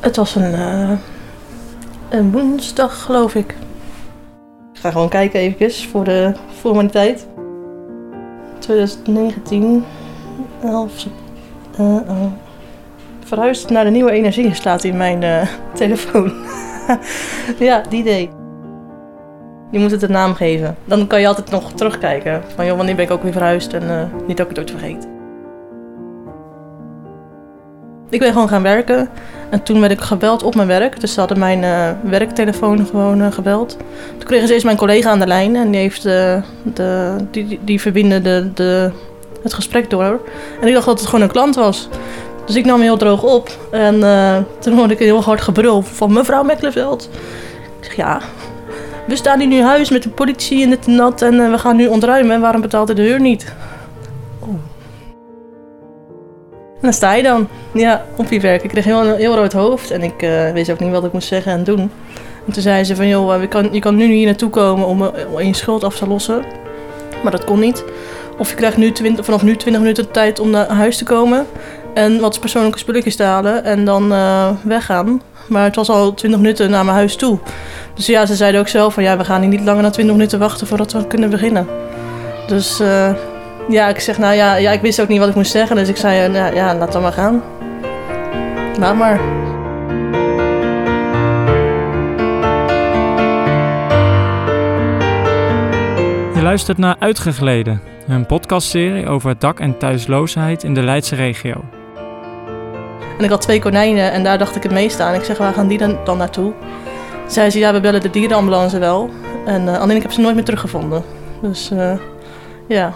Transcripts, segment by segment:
Het was een, uh, een woensdag, geloof ik. Ik ga gewoon kijken even voor de formaliteit. 2019, 11 uh, uh, verhuisd naar de nieuwe energie staat in mijn uh, telefoon. ja, die idee. Je moet het een naam geven. Dan kan je altijd nog terugkijken. Van joh, wanneer ben ik ook weer verhuisd en uh, niet dat ik het ooit vergeet. Ik ben gewoon gaan werken. En toen werd ik gebeld op mijn werk. Dus ze hadden mijn uh, werktelefoon gewoon uh, gebeld. Toen kregen ze eerst mijn collega aan de lijn. En die, heeft, de, de, die, die verbinden de, de, het gesprek door. En ik dacht dat het gewoon een klant was. Dus ik nam heel droog op. En toen hoorde ik een heel hard gebrul van mevrouw Meklenveld. Ik zeg ja, we staan hier nu huis met de politie en dit en. En we gaan nu ontruimen. En waarom betaalt hij de huur niet? En dan sta je dan. Ja, op je werk. Ik kreeg heel, heel rood hoofd. En ik uh, wist ook niet wat ik moest zeggen en doen. En toen zei ze van, joh, je kan, je kan nu hier naartoe komen om, om je schuld af te lossen. Maar dat kon niet. Of je krijgt nu 20, vanaf nu 20 minuten de tijd om naar huis te komen. En wat persoonlijke spulletjes te halen en dan weggaan. Maar het was al 20 minuten naar mijn huis toe. Dus ja, ze zeiden ook zelf van ja, we gaan hier niet langer dan 20 minuten wachten voordat we kunnen beginnen. Dus ja, ik zeg nou ja, ja, ik wist ook niet wat ik moest zeggen. Dus ik zei uh, ja, laat dan maar gaan. Laat maar. Je luistert naar Uitgegleden, een podcastserie over dak- en thuisloosheid in de Leidse regio. En ik had twee konijnen en daar dacht ik het meest aan. Ik zeg, waar gaan die dan, dan naartoe? Zei ze, ja, we bellen de dierenambulance wel. En uh, alleen ik heb ze nooit meer teruggevonden. Dus uh, ja.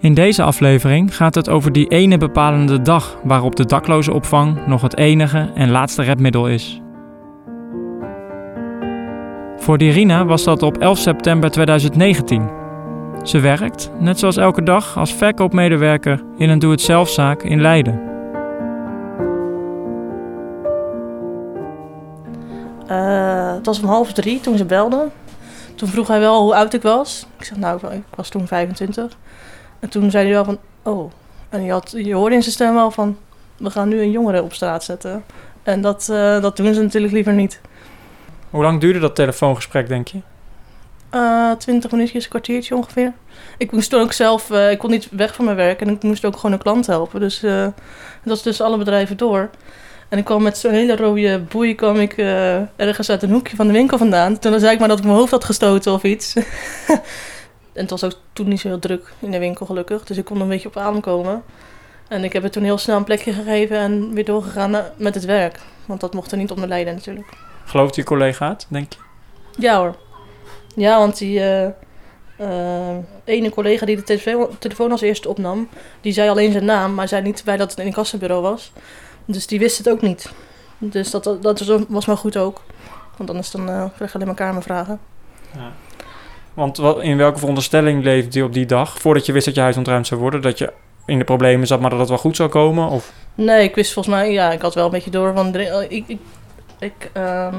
In deze aflevering gaat het over die ene bepalende dag waarop de dakloze opvang nog het enige en laatste redmiddel is. Voor Dirina was dat op 11 september 2019. Ze werkt, net zoals elke dag, als verkoopmedewerker in een doe-het-zelfzaak in Leiden. Uh, het was om half drie toen ze belde. Toen vroeg hij wel hoe oud ik was. Ik zeg, nou, ik was toen 25. En toen zei hij wel van, oh. En je, had, je hoorde in zijn stem wel van, we gaan nu een jongere op straat zetten. En dat, uh, dat doen ze natuurlijk liever niet. Hoe lang duurde dat telefoongesprek, denk je? Uh, 20 minuutjes, een kwartiertje ongeveer. Ik moest ook zelf, uh, ik kon niet weg van mijn werk en ik moest ook gewoon een klant helpen. Dus dat was dus alle bedrijven door. En ik kwam met zo'n hele rode boei, kwam ik ergens uit een hoekje van de winkel vandaan. Toen zei ik maar dat ik mijn hoofd had gestoten of iets. en het was ook toen niet zo heel druk in de winkel gelukkig, dus ik kon een beetje op adem komen. En ik heb het toen heel snel een plekje gegeven en weer doorgegaan met het werk. Want dat mocht er niet onder lijden natuurlijk. Gelooft je collega het, denk je? Ja hoor. Ja, want die uh, uh, ene collega die de telefoon, als eerste opnam, die zei alleen zijn naam, maar zei niet bij dat het in een kassabureau was. Dus die wist het ook niet. Dus dat, dat was maar goed ook. Want anders dan uh, krijg je alleen maar kamervragen. Ja. Want in welke veronderstelling leefde je op die dag? Voordat je wist dat je huis ontruimd zou worden? Dat je in de problemen zat, maar dat het wel goed zou komen? Of? Nee, ik wist volgens mij... Ja, ik had wel een beetje door van... Ik, ik, ik uh,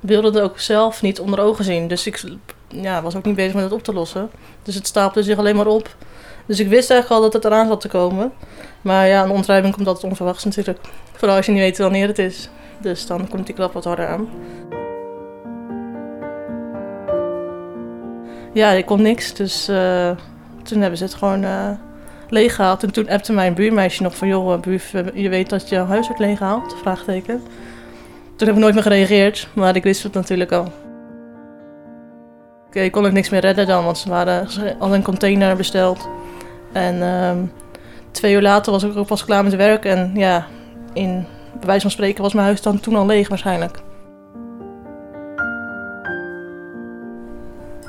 wilde het ook zelf niet onder ogen zien. Dus ik ja, was ook niet bezig met het op te lossen. Dus het stapelde zich alleen maar op. Dus ik wist eigenlijk al dat het eraan zat te komen. Maar ja, een ontruiming komt altijd onverwachts natuurlijk. Vooral als je niet weet wanneer het is. Dus dan komt die klap wat harder aan. Ja, ik kon niks. Dus uh, toen hebben ze het gewoon uh, leeggehaald. En toen appte mijn buurmeisje nog van... joh, buur, je weet dat je huis wordt leeggehaald? Vraagteken. Toen heb ik nooit meer gereageerd. Maar ik wist het natuurlijk al. Ik kon ook niks meer redden dan. Want ze waren al een container besteld. En um, twee uur later was ik ook pas klaar met werk. En ja, in bij wijze van spreken was mijn huis dan toen al leeg waarschijnlijk.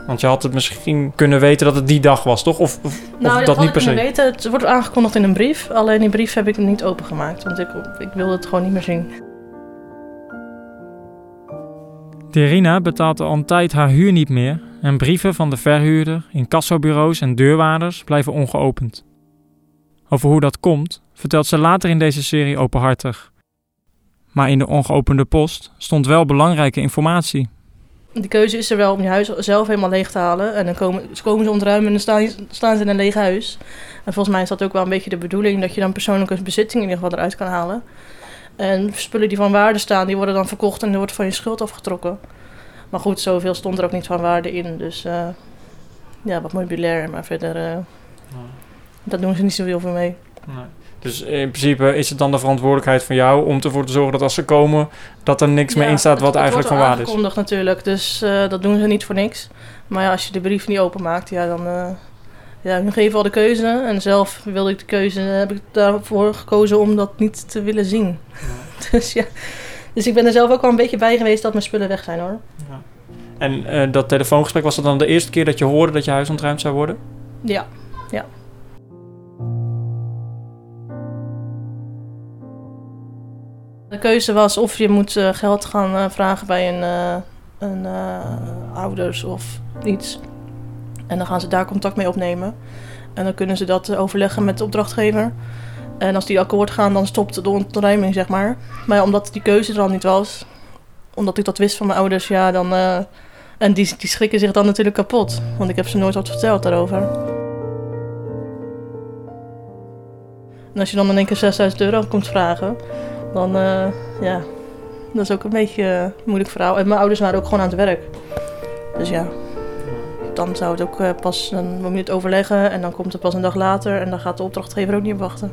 Want je had het misschien kunnen weten dat het die dag was, toch? Of, of, nou, of dat niet per se? weten. Het wordt aangekondigd in een brief. Alleen die brief heb ik niet opengemaakt. Want ik, ik wilde het gewoon niet meer zien. Derina betaalt al een tijd haar huur niet meer. En brieven van de verhuurder, incassobureaus en deurwaarders blijven ongeopend. Over hoe dat komt, vertelt ze later in deze serie openhartig. Maar in de ongeopende post stond wel belangrijke informatie. De keuze is er wel om je huis zelf helemaal leeg te halen. En dan komen, komen ze ontruimen en dan staan, staan ze in een leeg huis. En volgens mij is dat ook wel een beetje de bedoeling dat je dan persoonlijke bezitting in ieder geval eruit kan halen. En spullen die van waarde staan, die worden dan verkocht en er wordt van je schuld afgetrokken. Maar goed, zoveel stond er ook niet van waarde in. Dus uh, ja, wat meubilair, maar verder, uh, ja. daar doen ze niet zoveel voor mee. Nee. Dus in principe is het dan de verantwoordelijkheid van jou om ervoor te zorgen dat als ze komen, dat er niks ja, meer in staat wat eigenlijk van waarde is. Dat natuurlijk, dus uh, dat doen ze niet voor niks. Maar ja, als je de brief niet openmaakt, ja, dan uh, ja, hun geven al de keuze. En zelf wilde ik de keuze, heb ik daarvoor gekozen om dat niet te willen zien. Ja. dus ja, dus ik ben er zelf ook wel een beetje bij geweest dat mijn spullen weg zijn hoor. Ja. En uh, dat telefoongesprek, was dat dan de eerste keer dat je hoorde dat je huis ontruimd zou worden? Ja, ja. De keuze was of je moet uh, geld gaan uh, vragen bij een, uh, een ouders of iets. En dan gaan ze daar contact mee opnemen. En dan kunnen ze dat overleggen met de opdrachtgever. En als die akkoord gaan, dan stopt de ontruiming, zeg maar. Maar omdat die keuze er al niet was, omdat ik dat wist van mijn ouders, ja, dan. en die, die schrikken zich dan natuurlijk kapot. Want ik heb ze nooit wat verteld daarover. En als je dan in één keer 6000 euro komt vragen, dan uh, ja, dat is ook een beetje een moeilijk verhaal. En mijn ouders waren ook gewoon aan het werk. Dus ja, dan zou het ook uh, pas, je het overleggen en dan komt het pas een dag later en dan gaat de opdrachtgever ook niet op wachten.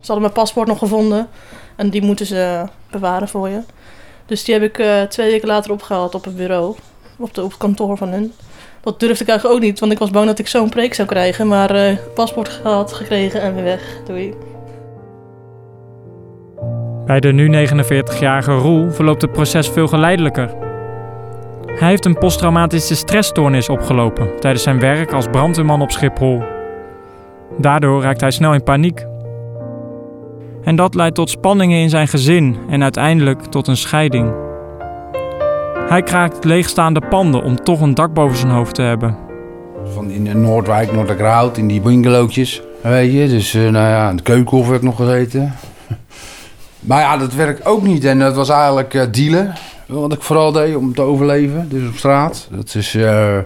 Ze hadden mijn paspoort nog gevonden en die moeten ze bewaren voor je. Dus die heb ik uh, twee weken later opgehaald op het bureau, op, de, op het kantoor van hun. Dat durfde ik eigenlijk ook niet, want ik was bang dat ik zo'n preek zou krijgen. Maar uh, paspoort gehad, gekregen en weer weg. Doei. Bij de nu 49-jarige Roel verloopt het proces veel geleidelijker. Hij heeft een posttraumatische stressstoornis opgelopen tijdens zijn werk als brandweerman op Schiphol. Daardoor raakt hij snel in paniek. En dat leidt tot spanningen in zijn gezin en uiteindelijk tot een scheiding. Hij kraakt leegstaande panden om toch een dak boven zijn hoofd te hebben. Van in Noordwijk, Noorderkraut, in die bungalowtjes, weet je. Dus uh, nou ja, de keukenhof heb ik nog gezeten. Maar ja, dat werkt ook niet. En dat was eigenlijk uh, dealen. Wat ik vooral deed om te overleven. Dus op straat. Dat is... Uh,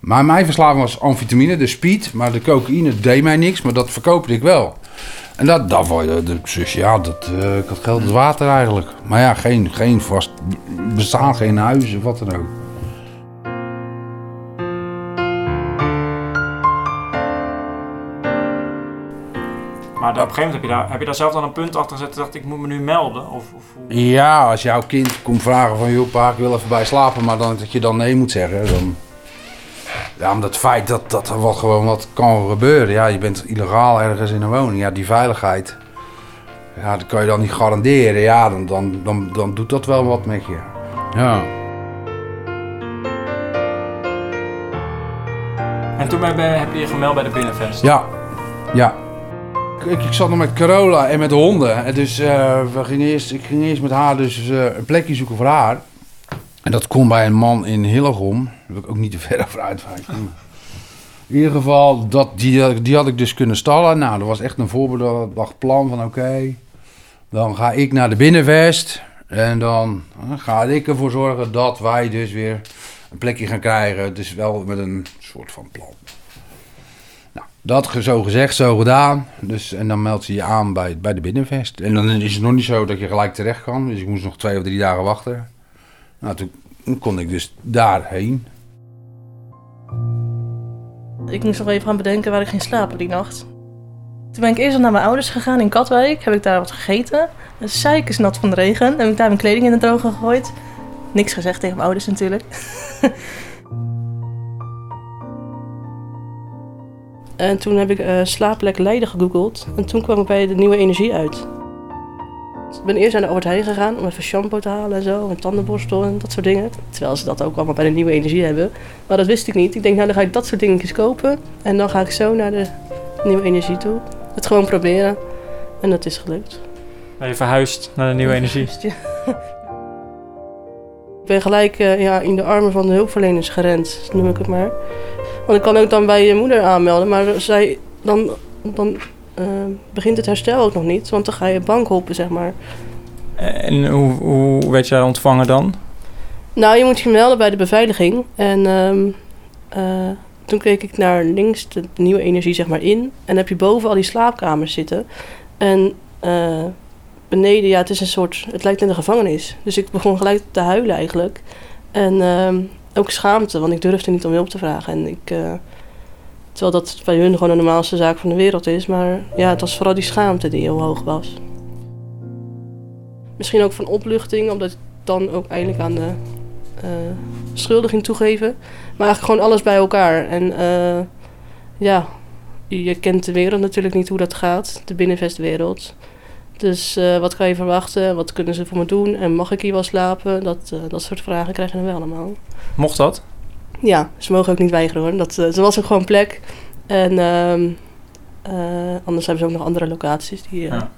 maar mijn verslaving was amfetamine, de speed. Maar de cocaïne deed mij niks. Maar dat verkoopte ik wel. En dat, dat dus ja, dat, ik had geld als water eigenlijk. Maar ja, geen, geen vast bestaan, geen huis of wat dan ook. Maar op een gegeven moment heb je daar, heb je daar zelf dan een punt achter gezet dacht ik moet me nu melden? Of, of Ja, als jouw kind komt vragen van joh pa, ik wil even bij slapen, maar dan, dat je dan nee moet zeggen, dan... Ja, omdat het feit dat, dat er wat gewoon wat kan gebeuren. Ja, je bent illegaal ergens in een woning. Ja, die veiligheid, ja, dat kan je dan niet garanderen. Ja, dan, dan, dan, dan doet dat wel wat met je. Ja. En toen heb je je gemeld bij de Binnenvest? Ja, ja ik, ik, zat nog met Carola en met de honden. En dus uh, we gingen eerst, ik ging eerst met haar dus uh, een plekje zoeken voor haar. En dat kon bij een man in Hillegom. Daar wil ik ook niet te ver over uitwijken. In ieder geval, dat, die, die had ik dus kunnen stallen. Nou, dat was echt een voorbedacht plan van oké. dan ga ik naar de binnenvest. En dan uh, ga ik ervoor zorgen dat wij dus weer een plekje gaan krijgen. Dus wel met een soort van plan. Dat zo gezegd, zo gedaan. Dus, en dan meldt ze je aan bij, bij de binnenvest. En dan is het nog niet zo dat je gelijk terecht kan. Dus ik moest nog twee of drie dagen wachten. Nou, toen kon ik dus daarheen. Ik moest nog even gaan bedenken waar ik ging slapen die nacht. Toen ben ik eerst naar mijn ouders gegaan in Katwijk. Heb ik daar wat gegeten. De zeik is nat van de regen. Heb ik daar mijn kleding in de droge gegooid. Niks gezegd tegen mijn ouders natuurlijk. En toen heb ik uh, slaapplek Leiden gegoogeld. En toen kwam ik bij de nieuwe energie uit. Ik ben eerst naar de Albert Heijn gegaan om even shampoo te halen en zo. En tandenborstel en dat soort dingen. Terwijl ze dat ook allemaal bij de nieuwe energie hebben. Maar dat wist ik niet. Ik denk, nou dan ga ik dat soort dingetjes kopen. En dan ga ik zo naar de nieuwe energie toe. Het gewoon proberen. En dat is gelukt. Ben je verhuisd naar de nieuwe energie? ik ben gelijk uh, ja, in de armen van de hulpverleners gerend, noem ik het maar. Want ik kan ook dan bij je moeder aanmelden, maar zij, dan, dan uh, begint het herstel ook nog niet, want dan ga je bankhoppen, zeg maar. En hoe, hoe werd jij ontvangen dan? Nou, je moet je melden bij de beveiliging. En um, uh, toen keek ik naar links de nieuwe energie zeg maar in. En heb je boven al die slaapkamers zitten. En eh, beneden, ja, het is een soort, het lijkt in de gevangenis. Dus ik begon gelijk te huilen eigenlijk. En ehm, ook schaamte, want ik durfde niet om hulp te vragen. En ik, eh, terwijl dat bij hun gewoon de normaalste zaak van de wereld is. Maar ja, het was vooral die schaamte die heel hoog was. Misschien ook van opluchting, omdat ik dan ook eindelijk aan de uh, toegeven. Maar eigenlijk gewoon alles bij elkaar. En uh, ja, je kent de wereld natuurlijk niet hoe dat gaat, de binnenvestwereld. Dus uh, wat kan je verwachten? Wat kunnen ze voor me doen? En mag ik hier wel slapen? Dat, uh, dat soort vragen krijg je dan wel allemaal. Mocht dat? Ja, ze mogen ook niet weigeren hoor. Dat, uh, er was ook gewoon plek. En ehm, anders hebben ze ook nog andere locaties die, ja.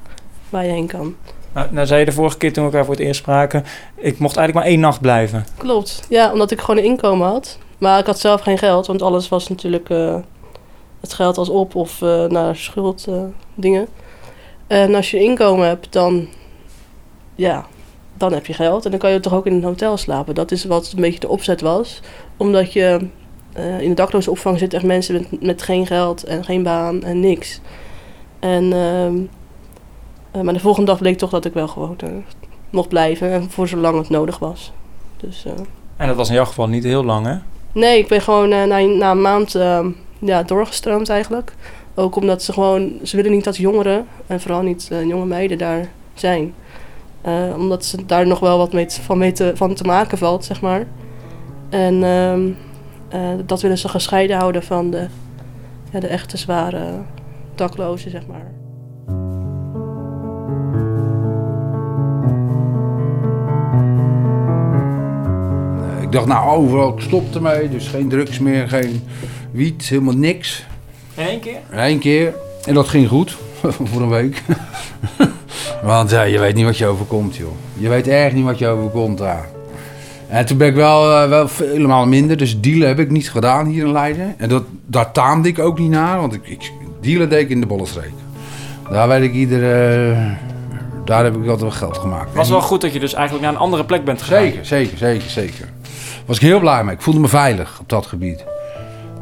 waar je heen kan. Nou, nou, zei je de vorige keer toen we elkaar voor het eerst spraken... ik mocht eigenlijk maar één nacht blijven. Klopt, ja, omdat ik gewoon een inkomen had. Maar ik had zelf geen geld, want alles was natuurlijk... het geld als op of naar schuld dingen. En als je inkomen hebt, dan, ja, dan heb je geld. En dan kan je toch ook in een hotel slapen. Dat is wat een beetje de opzet was. Omdat je uh, in de dakloze opvang zitten echt mensen met, met geen geld en geen baan en niks. En, uh, uh, maar de volgende dag bleek toch dat ik wel gewoon uh, mocht blijven. En voor zolang het nodig was. Dus, en dat was in jouw geval niet heel lang, hè? Nee, ik ben gewoon na, na een maand ehm, ja, doorgestroomd eigenlijk. Ook omdat ze gewoon, ze willen niet dat jongeren, en vooral niet uh, jonge meiden daar zijn. Uh, omdat ze daar nog wel wat van, te, van te maken valt, zeg maar. En uh, uh, dat willen ze gescheiden houden van de, de echte zware daklozen, zeg maar. Ik dacht, nou, overal stopt ermee. Dus geen drugs meer, geen wiet, helemaal niks. Één keer? Eén keer. En dat ging goed. voor een week. Want ja, je weet niet wat je overkomt, joh. Je weet echt niet wat je overkomt daar. En toen ben ik wel, uh, wel helemaal minder. Dus dealen heb ik niet gedaan hier in Leiden. En dat, daar taamde ik ook niet naar. Want ik, ik dealen deed ik in de Bollenstreek. Daar weet ik iedere... Uh, daar heb ik altijd wel geld gemaakt. Was wel goed dat je dus eigenlijk naar een andere plek bent gegaan. Zeker, zeker, zeker, zeker. Was ik heel blij mee. Ik voelde me veilig op dat gebied.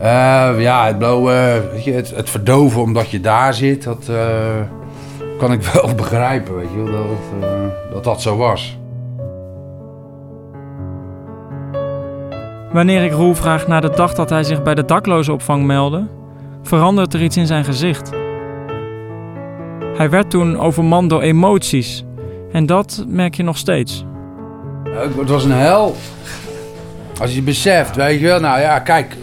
Uh, ja, het, blauwe, weet je, het, het, verdoven omdat je daar zit, dat uh, kan ik wel begrijpen, weet je, dat, uh, dat dat zo was. Wanneer ik Roel vraag naar de dag dat hij zich bij de daklozenopvang meldde, verandert er iets in zijn gezicht. Hij werd toen overmand door emoties en dat merk je nog steeds. Het was een hel. Als je beseft, weet je wel, nou ja, kijk,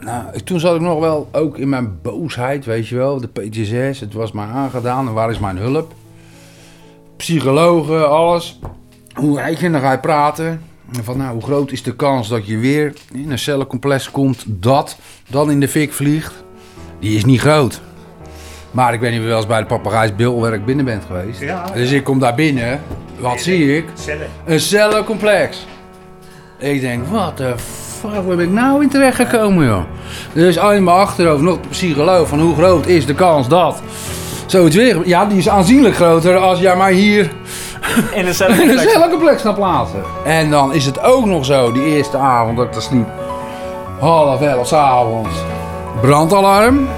nou, toen zat ik nog wel ook in mijn boosheid, weet je wel. De PTSS, het was mij aangedaan. En waar is mijn hulp? Psychologen, alles. Hoe weet je, dan ga je praten. Van, nou, hoe groot is de kans dat je weer in een cellencomplex komt dat dan in de fik vliegt? Die is niet groot. Maar ik weet niet of je wel eens bij de papegaaisbilwerk binnen bent geweest. Ja. Dus ik kom daar binnen. Wat nee, zie ik? Cellen. Een cellencomplex. Ik denk, wat de fuck, waar ben ik nou in terecht gekomen, joh? Dus al in mijn achterhoofd nog de psycholoog van hoe groot is de kans dat zoiets weer... Ja, die is aanzienlijk groter als jij mij hier in een cellencomplex gaat plaatsen. En dan is het ook nog zo, die eerste avond dat ik daar sliep, half elf s'avonds, brandalarm.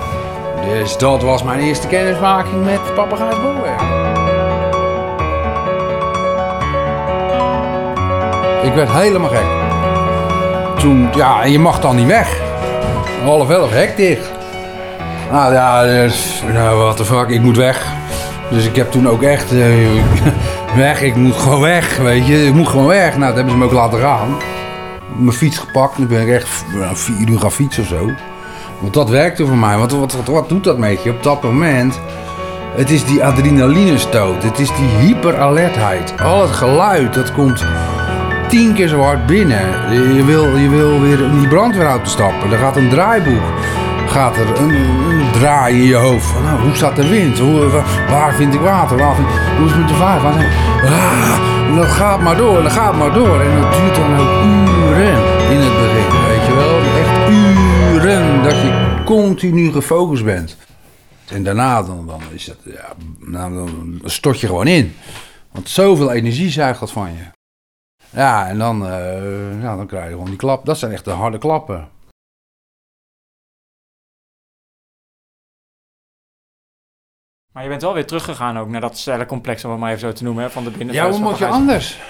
Dus dat was mijn eerste kennismaking met Papagaais Bolwerk. Ik werd helemaal gek. Ja, en je mag dan niet weg. Half elf, hek dicht. Nou ja, dus, nou, what the fuck, ik moet weg. Dus ik heb toen ook echt uh, weg, ik moet gewoon weg, weet je. Ik moet gewoon weg. Nou, dat hebben ze me ook laten gaan. Mijn fiets gepakt, nu ben ik echt vier uur gaan fietsen of zo. Want dat werkte voor mij. Want wat, wat, wat doet dat met je op dat moment? Het is die adrenalinestoot. Het is die hyperalertheid. Al het geluid, dat komt tien keer zo hard binnen. Je wil, je wil weer in die brandweerauto stappen. Er gaat een draaiboek. Gaat er een, draai in je hoofd. Van, nou, hoe staat de wind? Hoe, waar vind ik water? Waar vind, hoe is het met? Ah, dat gaat maar door. Dat gaat maar door. En dat duurt dan ook uren in het begin. Weet je wel? Echt uren dat je continu gefocust bent. En daarna dan, dan is het, ja, nou, dan stort je gewoon in. Want zoveel energie zuigt dat van je. Ja, en dan, uh, ja, dan krijg je gewoon die klap. Dat zijn echt de harde klappen. Maar je bent wel weer teruggegaan ook naar dat cellencomplex, om het maar even zo te noemen, hè, van de binnen. Ja, hoe moet je anders?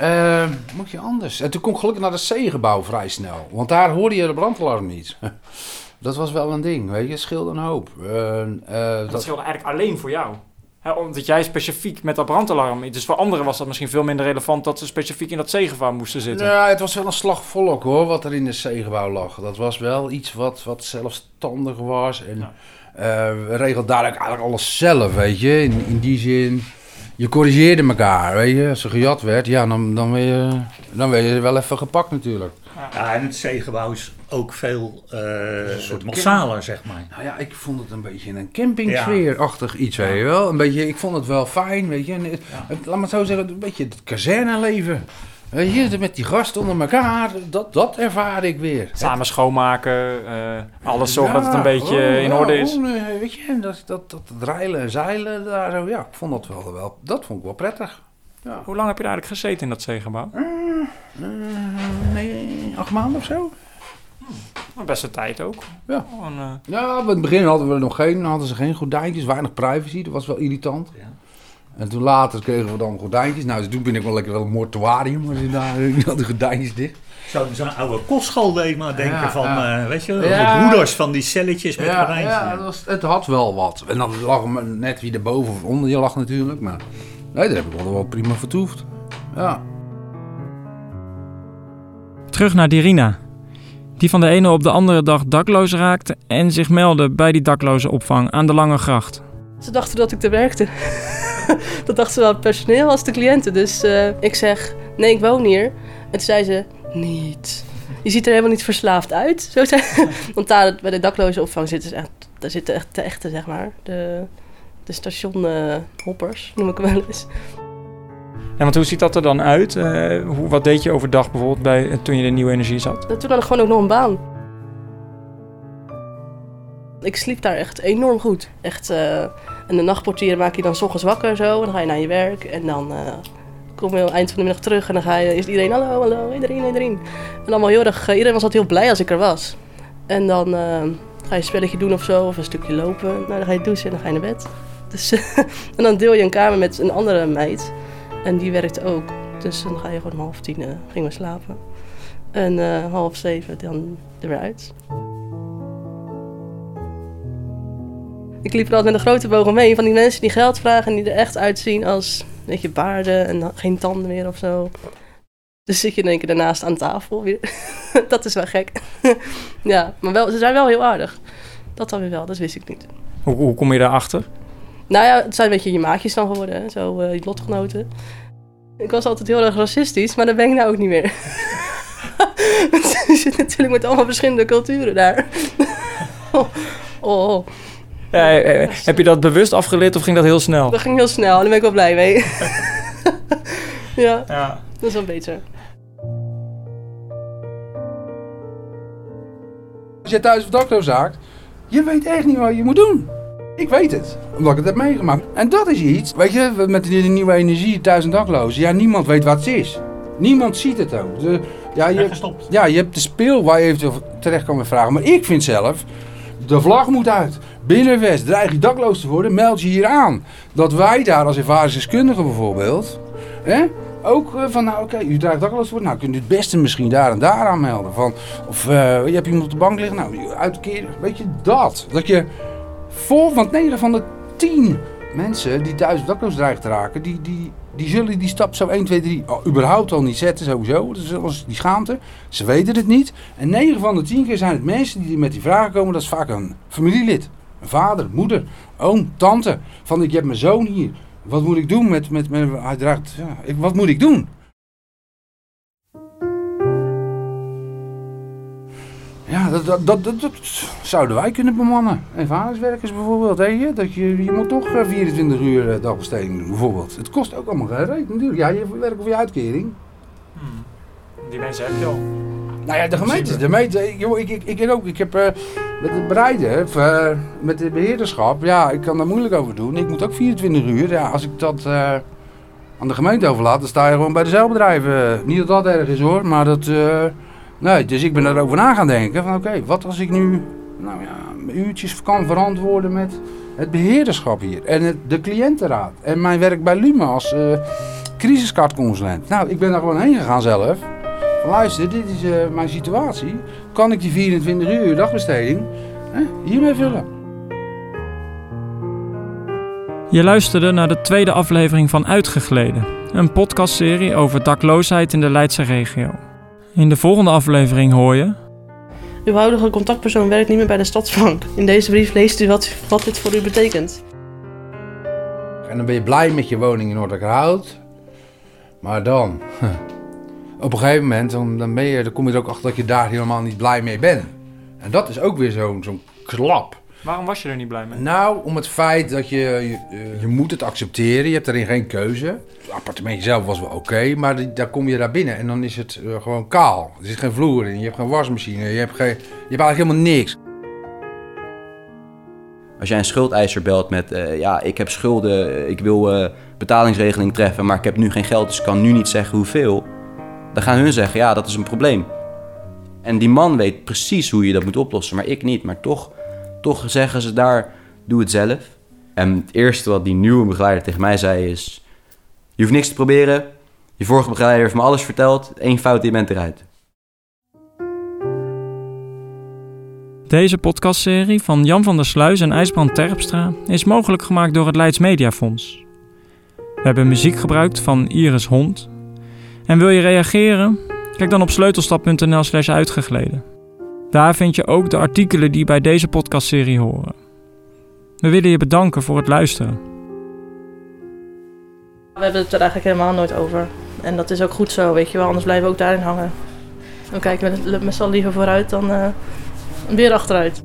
Uh, moet je anders? En toen kon ik gelukkig naar het C-gebouw vrij snel. Want daar hoorde je de brandalarm niet. dat was wel een ding, weet je. Het scheelde een hoop. Uh, dat, dat scheelde eigenlijk alleen voor jou. Omdat jij specifiek met dat brandalarm... Dus voor anderen was dat misschien veel minder relevant... dat ze specifiek in dat zeegebouw moesten zitten. Ja, het was wel een slag volk hoor, wat er in het zeegebouw lag. Dat was wel iets wat, wat zelfstandig was. En ja. uh, we regelden daar eigenlijk alles zelf, weet je. In, in die zin je corrigeerde elkaar, weet je. Als er gejat werd, ja, dan, dan, ben je, dan ben je wel even gepakt natuurlijk. Ja, en het zeegebouw is ook veel uh, massaler, zeg maar. Nou ja, ik vond het een beetje een campingsfeerachtig iets, weet je wel. Een beetje, ik vond het wel fijn, weet je. Het, laat maar zo zeggen, een beetje het kazerneleven. Weet je, met die gasten onder elkaar, dat, dat ervaar ik weer. Samen schoonmaken, uh, alles zorgen dat het een beetje oh, in orde is. Oh, weet je, dat, dat, dat rijlen en zeilen daar zo, ja, ik vond dat wel, wel dat vond ik wel prettig. Ja. Hoe lang heb je daar eigenlijk gezeten in dat zeegebouw? Uh, nee, acht maanden of zo. Best een tijd ook. Ja. uh... ja, in het begin hadden we nog geen, hadden ze geen gordijntjes, weinig privacy, dat was wel irritant. Ja. En toen later kregen we dan gordijntjes. Nou, dus toen ben ik wel lekker wel een mortuarium. Als je daar had de gordijntjes dicht. Zo'n oude kostschool deed maar denken van, uh, weet je, de broeders van die celletjes met gordijntjes. Ja, het, was, het had wel wat. En dan lag net wie erboven of onder je lag natuurlijk. Maar nee, daar heb ik wel, wel prima vertoefd. Ja. Terug naar Dirina. Die van de ene op de andere dag dakloos raakte en zich meldde bij die dakloze opvang aan de Lange Gracht. Ze dachten dat ik er werkte. dat dachten zowel het personeel als de cliënten. Dus uh, ik zeg, nee, ik woon hier. En toen zei ze, niet. Je ziet er helemaal niet verslaafd uit. Zo zei, want daar bij de dakloze opvang zitten echt, daar zitten echt de echte, zeg maar. De, stationhoppers, noem ik hem wel eens. Ja, want hoe ziet dat er dan uit? Uh, hoe, wat deed je overdag bijvoorbeeld bij, toen je in Nieuwe Energie zat? Toen had ik gewoon ook nog een baan. Ik sliep daar echt enorm goed. Echt, uh, en de nachtportieren maak je dan s ochtends wakker zo. En dan ga je naar je werk. En dan kom je eind van de middag terug. En dan ga je, is iedereen hallo, hallo, iedereen, iedereen. En allemaal heel erg, iedereen was altijd heel blij als ik er was. En dan ga je een spelletje doen of zo. Of een stukje lopen. Nou, dan ga je douchen en dan ga je naar bed. Dus, en dan deel je een kamer met een andere meid. En die werkt ook. Dus dan ga je gewoon om half tien gingen we slapen. En half zeven dan er weer uit. Ik liep er altijd met een grote bogen mee. Van die mensen die geld vragen en die er echt uitzien als, weet je, baarden en geen tanden meer of zo. Dus zit je in één daarnaast aan tafel dat is wel gek. ja, maar wel, ze zijn wel heel aardig. Dat dan weer wel, dat wist ik niet. Hoe, hoe kom je daarachter? Nou ja, het zijn een beetje je maatjes dan geworden, zo uh, die lotgenoten. Ik was altijd heel erg racistisch, maar dat ben ik nou ook niet meer. je zit natuurlijk met allemaal verschillende culturen daar. oh. oh. Ja, eh, heb je dat bewust afgeleerd of ging dat heel snel? Dat ging heel snel, daar ben ik wel blij mee. ja, ja, dat is wel beter. Als je thuis of dakloos zaakt, je weet echt niet wat je moet doen. Ik weet het, omdat ik het heb meegemaakt. En dat is iets, weet je, met de nieuwe energie, thuis en dakloos. Ja, niemand weet wat het is. Niemand ziet het ook. De, ja, je, ja, je hebt de speel waar je even terecht kan vragen. Maar ik vind zelf, de vlag moet uit. Binnenwest, dreig je dakloos te worden, meld je hier aan. Dat wij daar als ervaringsdeskundigen bijvoorbeeld, hè, ook uh, van, nou oké, u dreigt dakloos te worden, nou kunt u het beste misschien daar en daar aanmelden. Van, of uh, je hebt iemand op de bank liggen, nou uitkeren, weet je dat. Dat je vol, want 9 van de 10 mensen die thuis dakloos dreigen te raken, die, die, die zullen die stap zo 1, 2, 3 überhaupt al niet zetten sowieso. Dat is die schaamte. Ze weten het niet. En 9 van de 10 keer zijn het mensen die met die vragen komen, dat is vaak een familielid vader, moeder, oom, tante. Van ik heb mijn zoon hier. Wat moet ik doen met, met, met hij draagt, ja, ik, wat moet ik doen? Ja, dat, dat, dat, dat, zouden wij kunnen bemannen. Ervaringswerkers bijvoorbeeld, je? Dat je, je moet toch 24 eh, uur eh, dagbesteding doen, bijvoorbeeld. Het kost ook allemaal geen natuurlijk. Ja, je werkt voor je uitkering. Hmm. Die mensen heb je al. Nou ja, de gemeente. De gemeente ik, ik, ik, ik, ook. Ik heb uh, met het bereiden, uh, met het beheerderschap, ja, ik kan daar moeilijk over doen. Ik moet ook 24 uur. Ja, als ik dat uh, aan de gemeente overlaat, dan sta je gewoon bij de zeilbedrijven. Niet dat dat erg is hoor, maar dat. Nee, dus ik ben erover na gaan denken. Van oké, wat als ik nu. Nou ja, uurtjes kan verantwoorden met het beheerderschap hier. En de cliëntenraad. En mijn werk bij Luma als uh. Nou, ik ben daar gewoon heen gegaan zelf. luister, dit is uh, mijn situatie. Kan ik die 24 uur dagbesteding hiermee vullen? Je luisterde naar de tweede aflevering van Uitgegleden, een podcastserie over dakloosheid in de Leidse regio. In de volgende aflevering hoor je. Uw huidige contactpersoon werkt niet meer bij de Stadsbank. In deze brief leest u wat, wat dit voor u betekent. En dan ben je blij met je woning in Noorderhout. Maar dan, op een gegeven moment, dan, dan, ben je, dan kom je er ook achter dat je daar helemaal niet blij mee bent. En dat is ook weer zo'n zo'n klap. Waarom was je er niet blij mee? Nou, om het feit dat je, je, je moet het accepteren. Je hebt erin geen keuze. Het appartementje zelf was wel oké, maar daar kom je daar binnen en dan is het uh, gewoon kaal. Er zit geen vloer in, je hebt geen wasmachine, je hebt, geen, je hebt eigenlijk helemaal niks. Als jij een schuldeiser belt met, uh, ja, ik heb schulden, ik wil uh, betalingsregeling treffen, maar ik heb nu geen geld, dus ik kan nu niet zeggen hoeveel. Dan gaan hun zeggen, ja, dat is een probleem. En die man weet precies hoe je dat moet oplossen, maar ik niet. Maar toch toch zeggen ze daar, doe het zelf. En het eerste wat die nieuwe begeleider tegen mij zei is... Je hoeft niks te proberen. Je vorige begeleider heeft me alles verteld. Eén fout, je bent eruit. Deze podcastserie van Jan van der Sluis en IJsbrand Terpstra is mogelijk gemaakt door het Leids Mediafonds. We hebben muziek gebruikt van Iris Hond. En wil je reageren? Kijk dan op sleutelstap.nl slash uitgegleden. Daar vind je ook de artikelen die bij deze podcastserie horen. We willen je bedanken voor het luisteren. We hebben het er eigenlijk helemaal nooit over. En dat is ook goed zo, weet je wel. Anders blijven we ook daarin hangen. Dan kijken we met z'n liever vooruit dan uh, weer achteruit.